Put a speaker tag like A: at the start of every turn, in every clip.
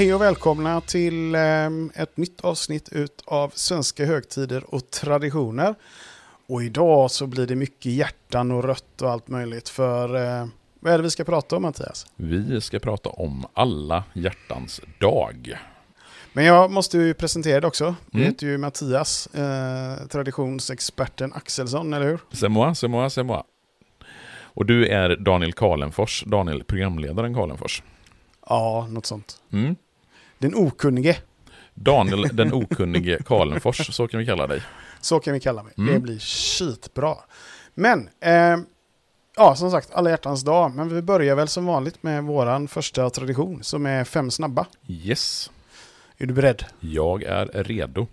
A: Hej och välkomna till eh, ett nytt avsnitt av Svenska högtider och traditioner. Och idag så blir det mycket hjärtan och rött och allt möjligt för eh, vad är det vi ska prata om Mattias?
B: Vi ska prata om alla hjärtans dag.
A: Men jag måste ju presentera det också. Det
B: Mm.
A: heter ju Mattias, eh, traditionsexperten Axelsson, eller hur?
B: C'est moi, c'est moi, c'est moi. Och du är Daniel Karlenfors, Daniel programledaren Karlenfors.
A: Ja, något sånt.
B: Mm.
A: Den okunnige,
B: Daniel den okunnige Karlenfors, så kan vi kalla dig.
A: så kan vi kalla mig.
B: Mm.
A: Det blir skitbra. Men, eh, ja som sagt, alla hjärtans dag. Men vi börjar väl som vanligt med våran första tradition som är fem snabba.
B: Yes,
A: Är du beredd?
B: jag är redo.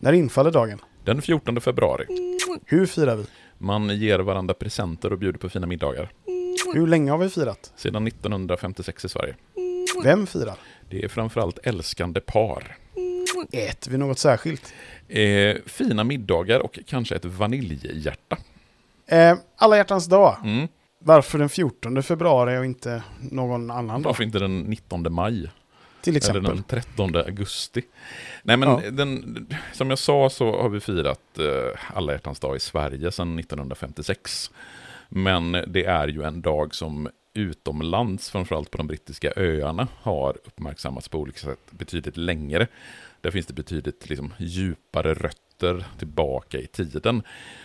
A: När infaller dagen?
B: Den 14 februari.
A: Hur firar vi?
B: Man ger varandra presenter och bjuder på fina middagar.
A: Hur länge har vi firat?
B: Sedan 1956 i Sverige.
A: Vem firar?
B: Det är framförallt älskande par.
A: Äter vi något särskilt?
B: Eh, fina middagar och kanske ett vaniljhjärta.
A: Eh, alla hjärtans dag.
B: Mm.
A: Varför den 14 februari och inte någon annan dag?
B: Varför inte den 19 maj?
A: Till
B: Eller
A: exempel.
B: den 13 augusti. Nej men
A: Ja.
B: den, som jag sa så har vi firat eh, alla hjärtans dag i Sverige sedan 1956. Men det är ju en dag som utomlands, framförallt på de brittiska öarna, har uppmärksammats på olika sätt betydligt längre. Där finns det betydligt liksom, djupare rötter tillbaka i tiden.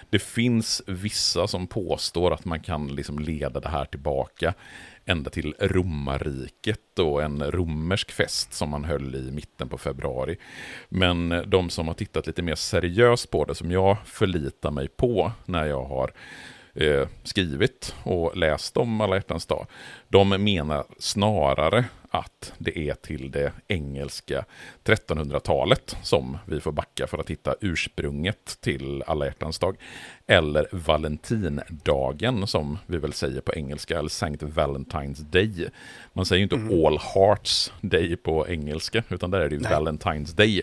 B: Det finns vissa som påstår att man kan liksom leda det här tillbaka ända till romarriket och en romersk fest som man höll i mitten på februari. Men de som har tittat lite mer seriöst på det, som jag förlitar mig på när jag har eh, skrivit och läst om alla hjärtans dag, de menar snarare att det är till det engelska 1300-talet som vi får backa för att hitta ursprunget till alla hjärtans dag. Eller Valentindagen som vi väl säger på engelska, eller Sankt Valentine's Day. Man säger ju inte All Hearts Day på engelska, utan där är det ju
A: Nej.
B: Valentine's Day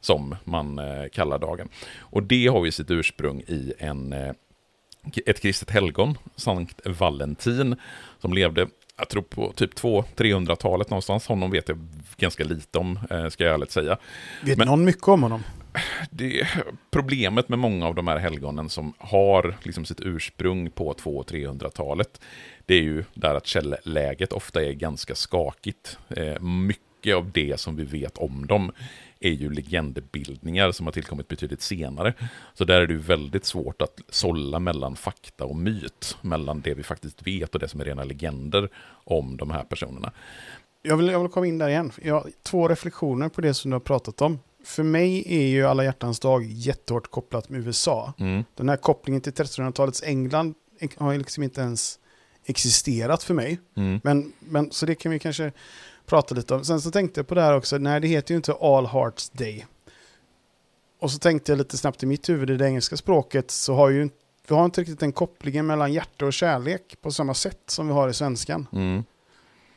B: som man eh, kallar dagen. Och det har ju sitt ursprung i en eh, ett kristet helgon, Sankt Valentin, som levde, jag tror på typ 200-300-talet någonstans. Honom vet jag ganska lite om, eh, ska jag ärligt säga.
A: Vet
B: Men-
A: någon mycket om honom?
B: Det, problemet med många av de här helgonen som har liksom sitt ursprung på 200-300-talet, det är ju där att källläget ofta är ganska skakigt. Eh, mycket av det som vi vet om dem är ju legendbildningar som har tillkommit betydligt senare. Så där är det ju väldigt svårt att sålla mellan fakta och myt, mellan det vi faktiskt vet och det som är rena legender om de här personerna.
A: Jag vill, jag vill komma in där igen. Jag har två reflektioner på det som du har pratat om. För mig är ju alla hjärtans dag jättehårt kopplat med USA.
B: Mm.
A: Den här kopplingen till 1300-talets England har ju liksom inte ens existerat för mig.
B: Mm.
A: Men, men så det kan vi kanske prata lite om. Sen så tänkte jag på det här också, nej det heter ju inte All Hearts Day. Och så tänkte jag lite snabbt i mitt huvud, i det engelska språket så har ju vi har inte riktigt den kopplingen mellan hjärta och kärlek på samma sätt som vi har i svenskan.
B: Mm.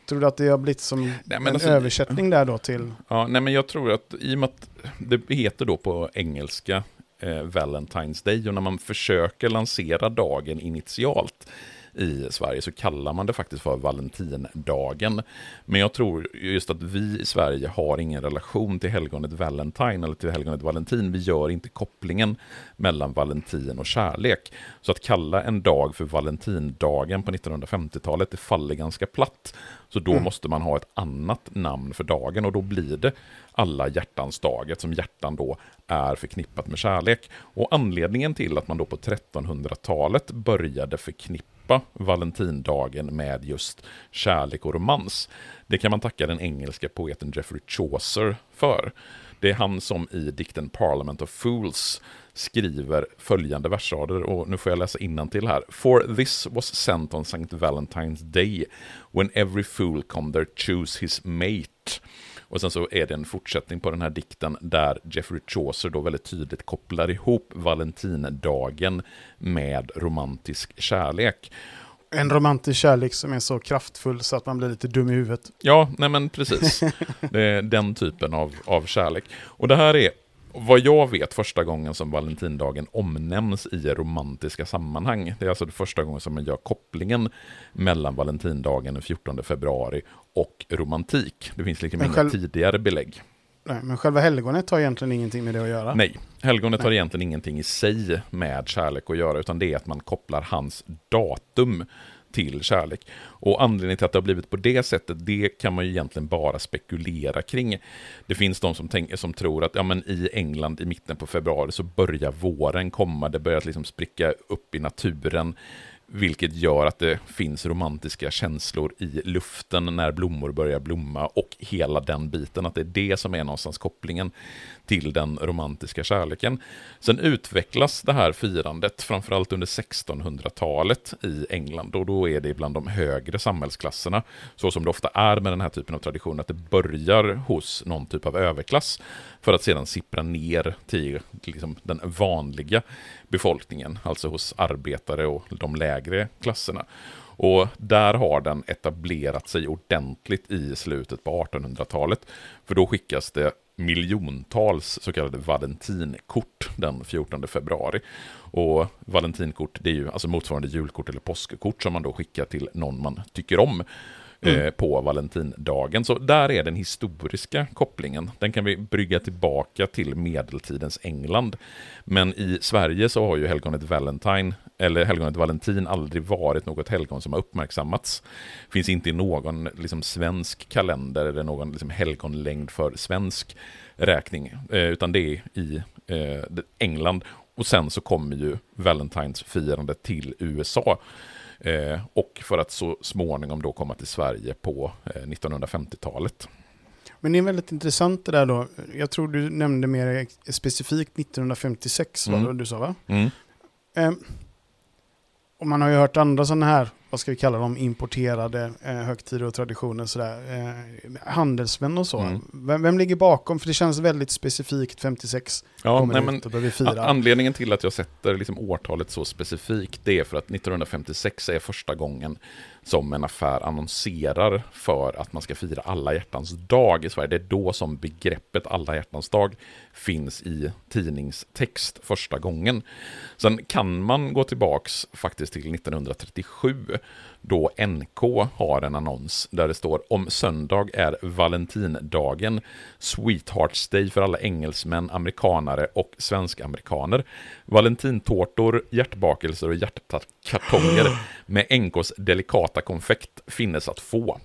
A: Tror du att det har blivit som
B: Nej, men
A: en
B: alltså-
A: översättning där då till...
B: Ja, nej men jag tror att i och med att det heter då på engelska eh, Valentine's Day och när man försöker lansera dagen initialt i Sverige så kallar man det faktiskt för Valentindagen. Men jag tror just att vi i Sverige har ingen relation till helgonet Valentine eller till helgonet Valentin. Vi gör inte kopplingen mellan Valentin och kärlek. Så att kalla en dag för Valentindagen på 1950-talet, det faller ganska platt. Så då måste man ha ett annat namn för dagen och då blir det alla hjärtans dag, som hjärtan då är förknippat med kärlek. Och anledningen till att man då på 1300-talet började förknippa Valentindagen med just kärlek och romans, det kan man tacka den engelska poeten Geoffrey Chaucer för. Det är han som i dikten Parliament of Fools skriver följande versrader, och nu får jag läsa till här. For this was sent on St. Valentine's Day, when every fool come there choose his mate. Och sen så är det en fortsättning på den här dikten där Jeffrey Chaucer då väldigt tydligt kopplar ihop Valentindagen med romantisk kärlek.
A: En romantisk kärlek som är så kraftfull så att man blir lite dum i huvudet.
B: Ja, nej men precis. Det är den typen av, av kärlek. Och det här är, vad jag vet, första gången som Valentindagen omnämns i romantiska sammanhang. Det är alltså det första gången som man gör kopplingen mellan Valentindagen den 14 februari och romantik. Det finns liksom inga själv... tidigare belägg.
A: Nej, men själva helgonet har egentligen ingenting med det att göra.
B: Nej, helgonet Nej. har egentligen ingenting i sig med kärlek att göra, utan det är att man kopplar hans datum till kärlek. Och anledningen till att det har blivit på det sättet, det kan man ju egentligen bara spekulera kring. Det finns de som, tänker, som tror att ja, men i England i mitten på februari så börjar våren komma, det börjar liksom spricka upp i naturen. Vilket gör att det finns romantiska känslor i luften när blommor börjar blomma och hela den biten, att det är det som är någonstans kopplingen till den romantiska kärleken. Sen utvecklas det här firandet, framförallt under 1600-talet i England, och då är det bland de högre samhällsklasserna, så som det ofta är med den här typen av tradition, att det börjar hos någon typ av överklass, för att sedan sippra ner till liksom, den vanliga befolkningen, alltså hos arbetare och de lägre klasserna. Och där har den etablerat sig ordentligt i slutet på 1800-talet. För då skickas det miljontals så kallade valentinkort den 14 februari. Och valentinkort, det är ju alltså motsvarande julkort eller påskkort som man då skickar till någon man tycker om. Mm. Eh, på valentindagen. Så där är den historiska kopplingen. Den kan vi brygga tillbaka till medeltidens England. Men i Sverige så har ju helgonet Valentine, eller helgonet Valentin, aldrig varit något helgon som har uppmärksammats. Finns inte i någon liksom, svensk kalender eller någon liksom, helgonlängd för svensk räkning, eh, utan det är i eh, England. Och sen så kommer ju Valentines firande till USA. Eh, och för att så småningom då komma till Sverige på eh, 1950-talet.
A: Men det är väldigt intressant det där då. Jag tror du nämnde mer specifikt 1956, mm. vad du sa va? Mm. Eh, och man har ju hört andra sådana här, vad ska vi kalla dem, importerade eh, högtider och traditioner. Sådär. Eh, handelsmän och så. Mm. Vem, vem, ligger bakom? För det känns väldigt specifikt, 56
B: ja, nej, men, och fira. Anledningen till att jag sätter liksom årtalet så specifikt, det är för att 1956 är första gången som en affär annonserar för att man ska fira alla hjärtans dag i Sverige. Det är då som begreppet alla hjärtans dag finns i tidningstext första gången. Sen kan man gå tillbaks faktiskt till 1937 då NK har en annons där det står om söndag är Valentindagen, Sweethearts Day för alla engelsmän, amerikanare och svenskamerikaner. Valentintårtor, hjärtbakelser och hjärtkartonger med NKs delikata konfekt finnes att få.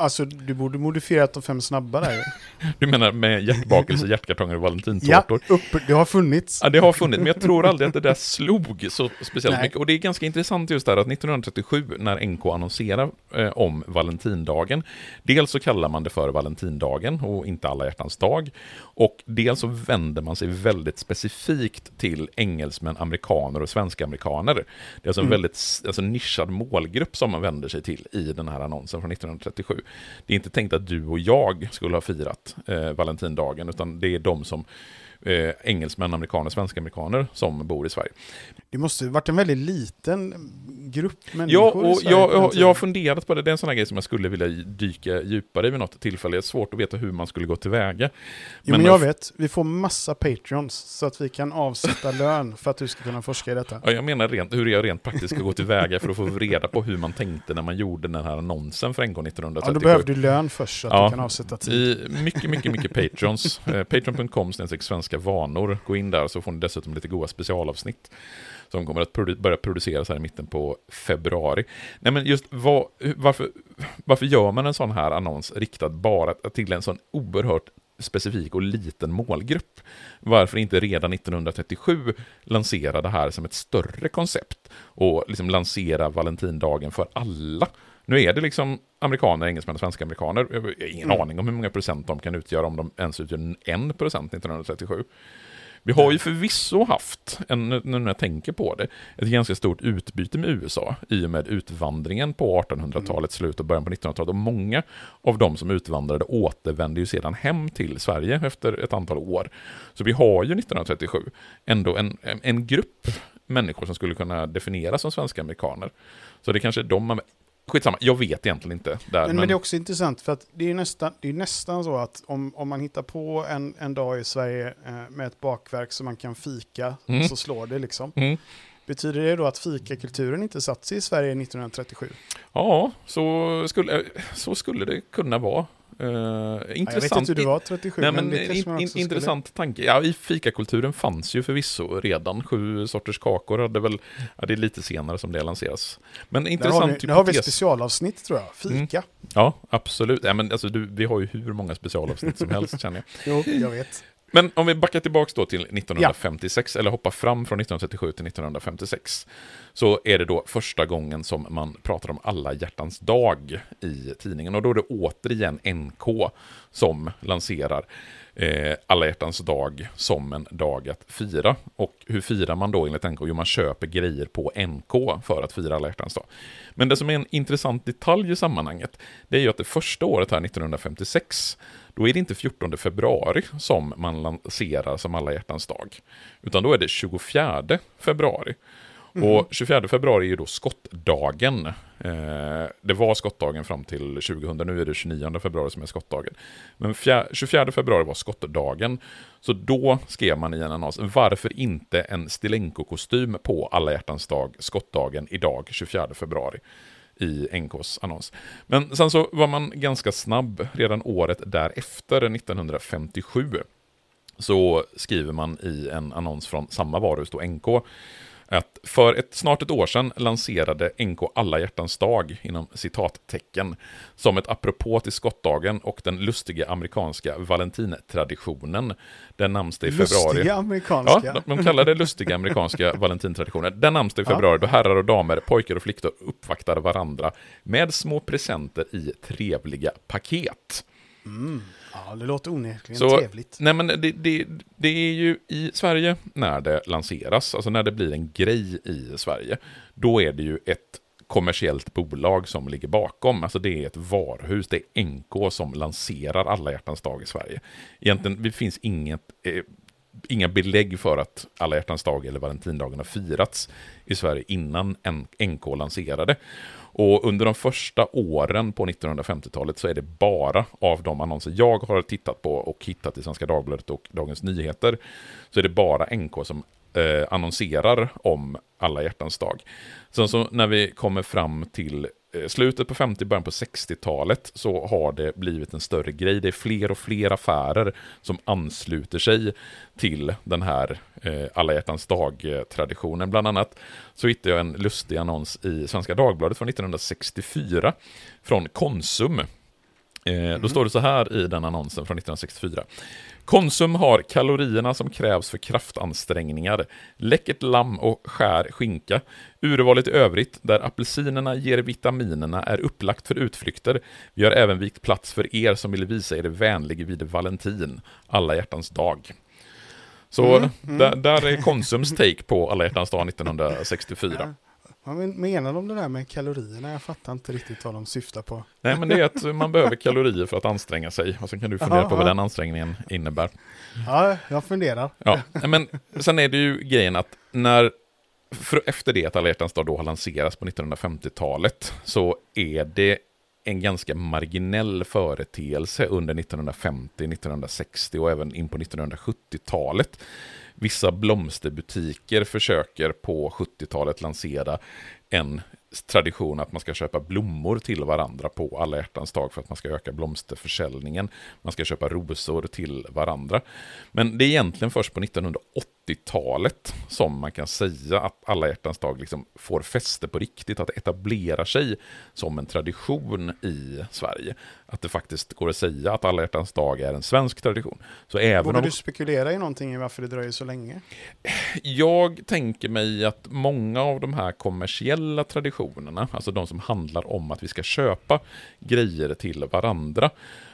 A: Alltså, du borde modifierat de fem snabba där
B: Du menar med hjärtbakelse, hjärtkartonger och valentintårtor?
A: Ja, upp, det har funnits.
B: Ja, det har funnits, men jag tror aldrig att det där slog så speciellt Nej. mycket. Och det är ganska intressant just där att 1937, när NK annonserar eh, om valentindagen, dels så kallar man det för valentindagen och inte alla hjärtans dag, och dels så vänder man sig väldigt specifikt till engelsmän, amerikaner och svenska amerikaner. Det är alltså en mm. väldigt alltså, nischad målgrupp som man vänder sig till i den här annonsen från 1937 det är inte tänkt att du och jag skulle ha firat eh, Valentindagen, utan det är de som eh, engelsmän, amerikaner, svenska amerikaner som bor i Sverige.
A: Det måste varit en väldigt liten grupp
B: människor Ja, och jag, jag, jag har funderat på det. Det är en sån här grej som jag skulle vilja dyka djupare i vid något tillfälle. Det är svårt att veta hur man skulle gå tillväga.
A: Jo, men, men jag vet. Vi får massa patreons så att vi kan avsätta lön för att du ska kunna forska i detta.
B: Ja, jag menar rent, hur jag rent praktiskt ska gå tillväga för att få reda på hur man tänkte när man gjorde den här annonsen för NK 1937. Ja,
A: då behöver du lön först så att ja, du kan avsätta tid.
B: I mycket, mycket, mycket patreons. eh, Patreon.com svenska vanor. Gå in där så får ni dessutom lite goda specialavsnitt som kommer att produ börja produceras här i mitten på februari. Nej men just vad, varför, varför gör man en sån här annons riktad bara till en sån oerhört specifik och liten målgrupp. Varför inte redan 1937 lansera det här som ett större koncept och liksom lansera Valentindagen för alla. Nu är det liksom amerikaner, engelsmän och svenska amerikaner. Jag har ingen mm. aning om hur många procent de kan utgöra, om de ens utgör en procent 1937. Vi har ju förvisso haft, en, nu när jag tänker på det, ett ganska stort utbyte med USA i och med utvandringen på 1800-talets slut och början på 1900-talet. Och många av de som utvandrade återvände ju sedan hem till Sverige efter ett antal år. Så vi har ju 1937 ändå en, en grupp människor som skulle kunna definieras som svenska amerikaner. Så det kanske är de man Skitsamma, jag vet egentligen inte. Där,
A: men, men, det är också intressant för att det är nästan, det är nästan så att om, om man hittar på en, en dag i Sverige eh, med ett bakverk som man kan fika mm. så slår det liksom. Mm. Betyder det då att fikakulturen inte satt sig i Sverige 1937?
B: Ja, så skulle, så skulle det kunna vara. Uh,
A: intressant. jag vet inte hur det var 37,
B: Nej, men, men in, in, Intressant skulle... tanke. Ja, i fikakulturen fanns ju förvisso redan sju sorters kakor. Hade väl, ja, det är lite senare som det lanseras. Men intressant
A: har vi, där har vi specialavsnitt tror jag, fika. Mm.
B: Ja, absolut. Ja, men alltså, du, vi har ju hur många specialavsnitt som helst känner
A: jag. Jo, jag vet.
B: Men om vi backar tillbaka då till 1956, ja. eller hoppar fram från 1937 till 1956, så är det då första gången som man pratar om alla hjärtans dag i tidningen. Och då är det återigen NK som lanserar eh, alla hjärtans dag som en dag att fira. Och hur firar man då enligt NK? Jo, man köper grejer på NK för att fira alla hjärtans dag. Men det som är en intressant detalj i sammanhanget, det är ju att det första året här, 1956, då är det inte 14 februari som man lanserar som alla hjärtans dag, utan då är det 24 februari. Mm. Och 24 februari är ju då skottdagen. Eh, det var skottdagen fram till 2000, nu är det 29 februari som är skottdagen. Men 24 februari var skottdagen. Så då skrev man i en annons, varför inte en Stilenko-kostym på alla hjärtans dag, skottdagen idag, 24 februari i NKs annons. Men sen så var man ganska snabb redan året därefter, 1957. Så skriver man i en annons från samma varuhus, då NK, att för ett, snart ett år sedan lanserade NK Alla hjärtans dag, inom citattecken, som ett apropå till skottdagen och den lustiga amerikanska valentintraditionen. Den namnsdag i februari.
A: Lustiga amerikanska?
B: Ja, de, de kallar det lustiga amerikanska valentintraditionen. Den namnsdag i februari då herrar och damer, pojkar och flickor uppvaktar varandra med små presenter i trevliga paket.
A: Mm. Ja, det låter onekligen så, trevligt.
B: Nej, men det, det, det är ju i Sverige när det lanseras, alltså när det blir en grej i Sverige, då är det ju ett kommersiellt bolag som ligger bakom. Alltså det är ett varuhus, det är NK som lanserar alla hjärtans dag i Sverige. Egentligen, det finns inget, eh, inga belägg för att alla hjärtans dag eller valentindagen har firats i Sverige innan NK lanserade. Och under de första åren på 1950-talet så är det bara av de annonser jag har tittat på och hittat i Svenska Dagbladet och Dagens Nyheter, så är det bara NK som eh, annonserar om alla hjärtans dag. Sen så när vi kommer fram till slutet på 50, början på 60-talet så har det blivit en större grej. Det är fler och fler affärer som ansluter sig till den här eh, alla hjärtans dag-traditionen. Bland annat så hittade jag en lustig annons i Svenska Dagbladet från 1964 från Konsum. Eh, mm. Då står det så här i den annonsen från 1964. Konsum har kalorierna som krävs för kraftansträngningar, läckert lamm och skär skinka. Urvalet i övrigt, där apelsinerna ger vitaminerna, är upplagt för utflykter. Vi har även vikt plats för er som vill visa er vänlig vid Valentin, alla hjärtans dag. Så mm, mm. Där, där, är Konsums take på alla hjärtans dag 1964.
A: Vad menar de det där med kalorierna? Jag fattar inte riktigt vad de syftar på.
B: Nej, men det är att man behöver kalorier för att anstränga sig. Och sen kan du fundera på vad den ansträngningen innebär.
A: Ja, jag funderar.
B: Ja, men sen är det ju grejen att när efter det att alla hjärtans dag då har lanserats på 1950-talet så är det en ganska marginell företeelse under 1950, 1960 och även in på 1970-talet. Vissa blomsterbutiker försöker på 70-talet lansera en tradition att man ska köpa blommor till varandra på alla hjärtans dag för att man ska öka blomsterförsäljningen. Man ska köpa rosor till varandra. Men det är egentligen först på 1980 80-talet som man kan säga att alla hjärtans dag liksom får fäste på riktigt, att det etablerar sig som en tradition i Sverige. Att det faktiskt går att säga att alla hjärtans dag är en svensk tradition. Så även
A: Vågar
B: om...
A: du spekulera i någonting i varför det dröjer så länge?
B: Jag tänker mig att många av de här kommersiella traditionerna, alltså de som handlar om att vi ska köpa grejer till varandra,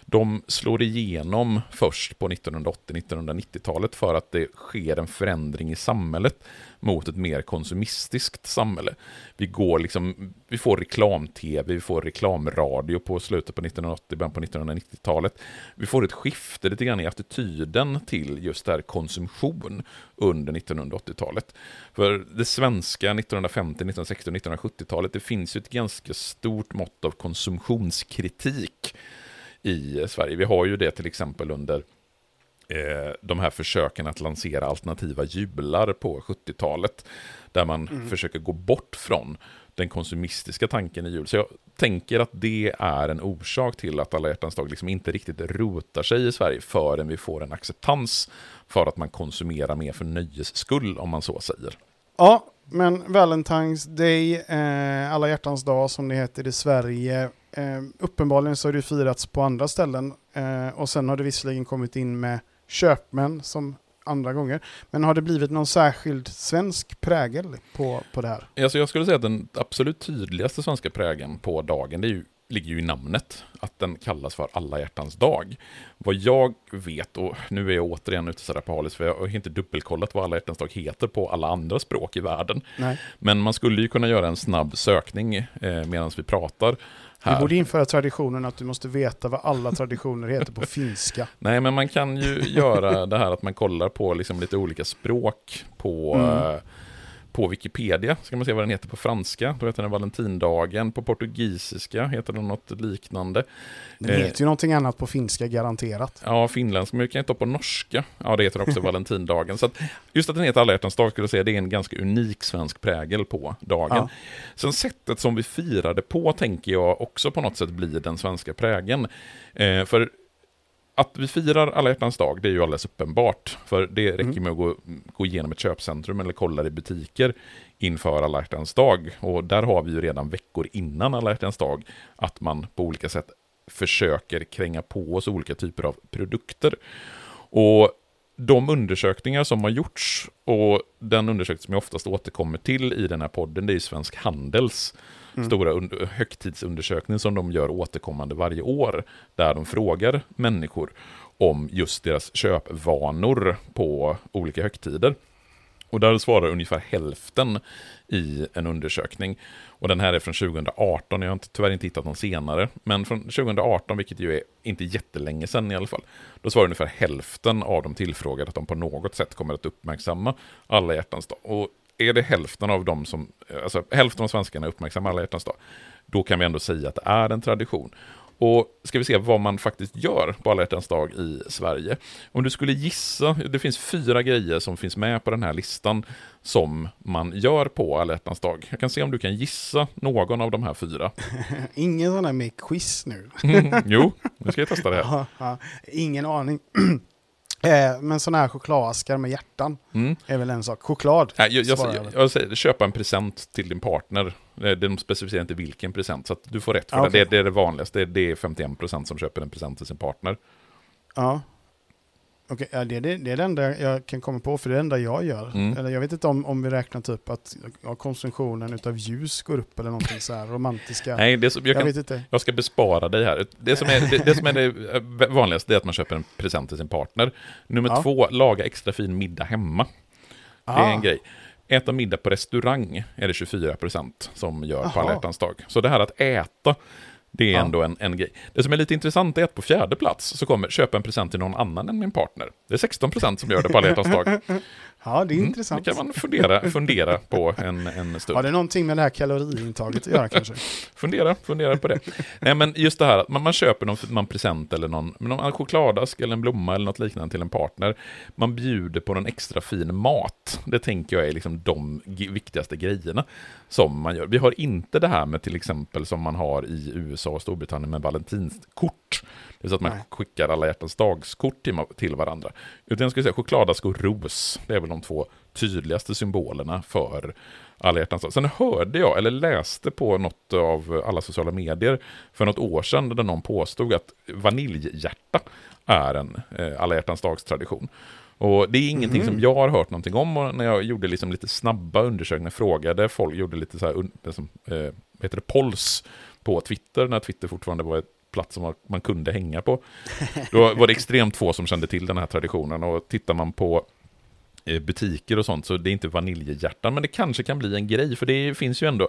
B: de slår igenom först på 1980-1990-talet för att det sker en förändring i samhället mot ett mer konsumistiskt samhälle. Vi, går liksom, vi får reklam-tv, vi får reklamradio på slutet på 1980, början på 1990-talet. Vi får ett skifte lite grann i attityden till just det här konsumtion under 1980-talet. För det svenska 1950, 1960 och 1970-talet, det finns ju ett ganska stort mått av konsumtionskritik i Sverige. Vi har ju det till exempel under eh, de här försöken att lansera alternativa jular på 70-talet. Där man mm. försöker gå bort från den konsumistiska tanken i jul. Så jag tänker att det är en orsak till att alla hjärtans dag liksom inte riktigt rotar sig i Sverige förrän vi får en acceptans för att man konsumerar mer för nöjes skull, om man så säger.
A: Ja, men Valentine's Day, eh, alla hjärtans dag som det heter i Sverige, eh, uppenbarligen så har det firats på andra ställen eh, och sen har det visserligen kommit in med köpmän som andra gånger. Men har det blivit någon särskild svensk prägel på, på det här?
B: Alltså jag skulle säga att den absolut tydligaste svenska prägeln på dagen, det är ju ligger ju i namnet, att den kallas för alla hjärtans dag. Vad jag vet, och nu är jag återigen ute sådär på halis, för jag har inte dubbelkollat vad alla hjärtans dag heter på alla andra språk i världen.
A: Nej.
B: Men man skulle ju kunna göra en snabb sökning eh, medan vi pratar.
A: Här. Vi borde införa traditionen att du måste veta vad alla traditioner heter på finska.
B: Nej, men man kan ju göra det här att man kollar på liksom lite olika språk på mm. På Wikipedia ska man se vad den heter på franska. Då heter den Valentindagen. På portugisiska heter den något liknande.
A: Den heter eh, ju någonting annat på finska garanterat.
B: Ja, finländska, men det kan inte på norska. Ja, det heter också Valentindagen. Så att just att den heter alla hjärtans dag skulle jag säga, det är en ganska unik svensk prägel på dagen. Ja. Sen sättet som vi firade på tänker jag också på något sätt blir den svenska prägeln. Eh, för att vi firar alla hjärtans dag, det är ju alldeles uppenbart. För det räcker mm. med att gå, gå igenom ett köpcentrum eller kolla i butiker inför alla hjärtans dag. Och där har vi ju redan veckor innan alla hjärtans dag att man på olika sätt försöker kränga på oss olika typer av produkter. Och de undersökningar som har gjorts och den undersökning som jag oftast återkommer till i den här podden, det är Svensk Handels mm. stora högtidsundersökning som de gör återkommande varje år, där de frågar människor om just deras köpvanor på olika högtider. Och där svarar ungefär hälften i en undersökning. Och den här är från 2018, jag har inte, tyvärr inte hittat någon senare. Men från 2018, vilket ju är inte jättelänge sedan i alla fall. Då svarar ungefär hälften av de tillfrågade att de på något sätt kommer att uppmärksamma alla hjärtans dag. Och är det hälften av dem som, alltså hälften av svenskarna uppmärksammar alla hjärtans dag, då kan vi ändå säga att det är en tradition. Och ska vi se vad man faktiskt gör på alla hjärtans dag i Sverige. Om du skulle gissa, det finns fyra grejer som finns med på den här listan som man gör på alla hjärtans dag. Jag kan se om du kan gissa någon av de här fyra.
A: Ingen sån där med quiz nu.
B: mm, jo, nu ska jag testa det
A: här. ingen aning. Eh, men sådana här chokladaskar med hjärtan mm. är väl en sak. Choklad.
B: Nej, jag, jag, jag, jag, säger, köpa en present till din partner. De specificerar inte vilken present, så du får rätt för ah, det. Okay. det. Det är det vanligaste. Det är 51% som köper en present till sin partner.
A: Ja. Okej, ja, det, det, det, är det enda jag kan komma på, för det är det enda jag gör. Mm. Eller jag vet inte om, om vi räknar typ att ja, konsumtionen av ljus går upp eller någonting så här romantiska.
B: Nej, det som, jag, kan, vet inte. jag ska bespara dig här. Det som är det, det, som är det vanligaste är att man köper en present till sin partner. Nummer ja. två, laga extra fin middag hemma. Det är en ah. grej. Äta middag på restaurang är det 24% som gör Aha. på alla dag. Så det här att äta det är ja. ändå en, en grej. Det som är lite intressant är att på fjärde plats så kommer köpa en present till någon annan än min partner. Det är 16% som gör det på alla dag.
A: Ja, det är mm, intressant.
B: Det kan man fundera, fundera på en, en stund.
A: Har det någonting med det här kaloriintaget att göra kanske?
B: fundera, fundera på det. Nej, men just det här att man, man köper någon, någon present eller någon, någon chokladask eller en blomma eller något liknande till en partner. Man bjuder på någon extra fin mat. Det tänker jag är liksom de viktigaste grejerna som man gör. Vi har inte det här med till exempel som man har i USA och Storbritannien med valentinskort kort. Det är så att man
A: Nej.
B: skickar alla hjärtans dagskort till, till varandra. Utan jag skulle säga chokladask och ros. Det är väl de två tydligaste symbolerna för alla hjärtans dag. Sen hörde jag, eller läste på något av alla sociala medier för något år sedan, där någon påstod att vaniljhjärta är en eh, alla hjärtans dags tradition. Och det är ingenting
A: Mhm.
B: som jag har hört någonting om och när jag gjorde liksom lite snabba undersökningar, frågade folk, gjorde lite så här, liksom, eh, heter det, pols på Twitter, när Twitter fortfarande var ett plats som man- kunde hänga på. Då var det extremt få som kände till den här traditionen och tittar man på butiker och sånt så det är inte vaniljhjärtan, men det kanske kan bli en grej, för det finns ju ändå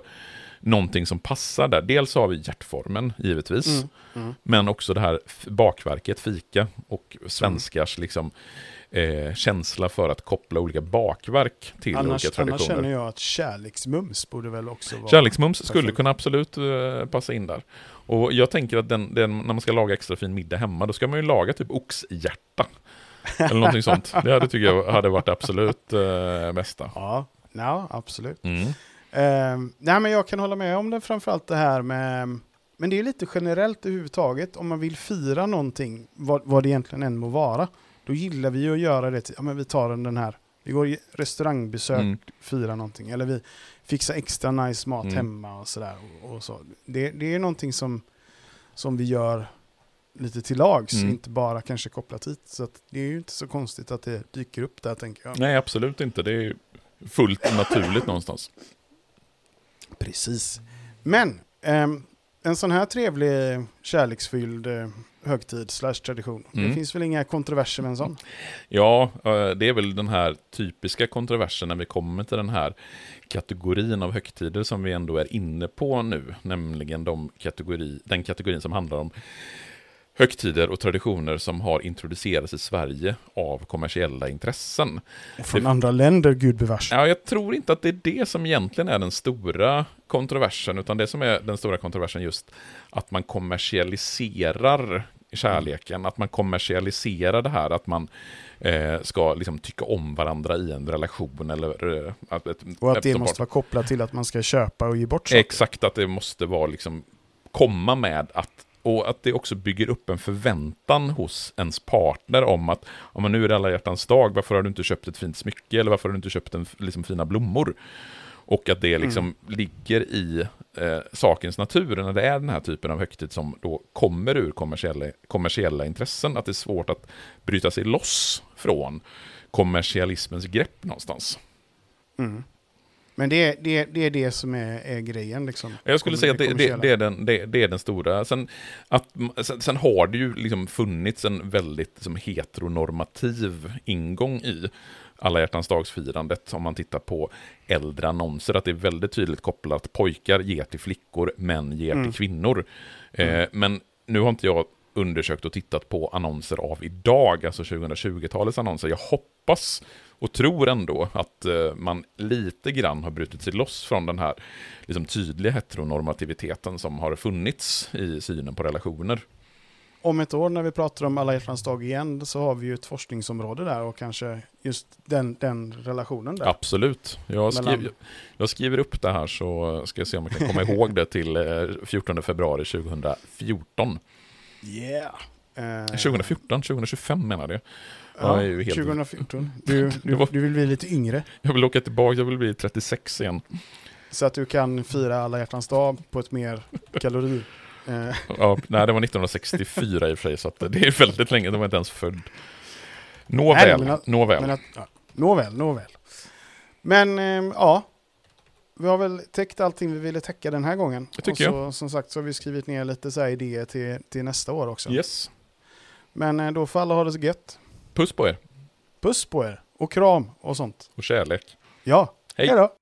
B: någonting som passar där. Dels har vi hjärtformen, givetvis,
A: Mm, mm.
B: men också det här bakverket, fika, och svenskars liksom, eh, känsla för att koppla olika bakverk till
A: Annars,
B: olika
A: annars
B: traditioner.
A: känner jag att kärleksmums borde väl också vara...
B: Kärleksmums skulle kunna absolut eh, passa in där. Och jag tänker att den, den, när man ska laga extra fin middag hemma, då ska man ju laga typ oxhjärta. Eller någonting sånt. Det hade, tycker jag hade varit absolut eh, bästa.
A: Ja, ja absolut.
B: Mm.
A: Eh, nej, men jag kan hålla med om det, framförallt det här med... Men det är lite generellt överhuvudtaget, om man vill fira någonting, vad, vad det egentligen än må vara, då gillar vi att göra det till, ja men vi tar en den här, vi går i restaurangbesök,
B: Mm.
A: fira någonting, eller vi fixar extra nice mat
B: Mm.
A: hemma och sådär. Och, och så. det, det är någonting som, som vi gör lite till lags,
B: Mm.
A: inte bara kanske kopplat hit. Så att det är ju inte så konstigt att det dyker upp där, tänker jag.
B: Nej, absolut inte. Det är fullt naturligt någonstans.
A: Precis. Men ehm, en sån här trevlig, kärleksfylld eh, högtid slash tradition.
B: Mm.
A: Det finns väl inga kontroverser med en sån?
B: Ja, eh, det är väl den här typiska kontroversen när vi kommer till den här kategorin av högtider som vi ändå är inne på nu, nämligen de kategori, den kategorin som handlar om högtider och traditioner som har introducerats i Sverige av kommersiella intressen.
A: Och från
B: Det-
A: andra länder, gudbevars.
B: Ja, jag tror inte att det är det som egentligen är den stora kontroversen, utan det som är den stora kontroversen just att man kommersialiserar kärleken, att man kommersialiserar det här, att man eh, ska liksom tycka om varandra i en relation eller... Eh, att, ett,
A: Och att det måste vara kopplat till att man ska köpa och ge bort saker.
B: Exakt, att det måste vara liksom komma med att och att det också bygger upp en förväntan hos ens partner om att om man nu är det alla hjärtans dag, varför har du inte köpt ett fint smycke eller varför har du inte köpt en, liksom, fina blommor? Och att det liksom ligger i eh, sakens natur när det är den här typen av högtid som då kommer ur kommersiella, kommersiella intressen, att det är svårt att bryta sig loss från kommersialismens grepp någonstans.
A: Mm. Men det är, det, det är det som är, är grejen liksom.
B: Jag skulle säga att det, det, det, är den, det, är den stora. Sen, att, sen, sen har det ju liksom funnits en väldigt liksom, heteronormativ ingång i alla hjärtans dagsfirandet om man tittar på äldre annonser, att det är väldigt tydligt kopplat pojkar ger till flickor, män ger
A: Mm.
B: till kvinnor. Eh, men nu har inte jag undersökt och tittat på annonser av idag, alltså 2020-talets annonser. Jag hoppas och tror ändå att eh, man lite grann har brutit sig loss från den här liksom, tydliga heteronormativiteten som har funnits i synen på relationer.
A: Om ett år när vi pratar om alla hjärtans dag igen så har vi ju ett forskningsområde där och kanske just den, den relationen där.
B: Absolut. Jag,
A: Mellan-
B: skriver, jag skriver upp det här så ska jag se om jag kan komma ihåg det till eh, 14 februari 2014.
A: Yeah! Eh,
B: 2014, 2025 menar jag.
A: ja,
B: jag helt-
A: 2014. Du, du,
B: var-
A: du vill bli lite yngre.
B: Jag vill åka tillbaka, jag vill bli 36 igen.
A: Så att du kan fira alla hjärtans dag på ett mer kalori... Eh,
B: Ja, nej, det var 1964 i och för sig, så det är väldigt länge, de var inte ens född.
A: Nej,
B: Nåväl,
A: men
B: nåväl.
A: men att, ja, nåväl, nåväl. Men eh, ja, vi har väl täckt allting vi ville täcka den här gången.
B: Det tycker
A: och så, jag. Som sagt så har vi skrivit ner lite så idéer till, till nästa år också.
B: Yes.
A: Men eh, då får alla ha det så gött.
B: Puss på er.
A: Puss på er. Och kram och sånt.
B: Och kärlek.
A: Ja.
B: Hej.
A: Hej då.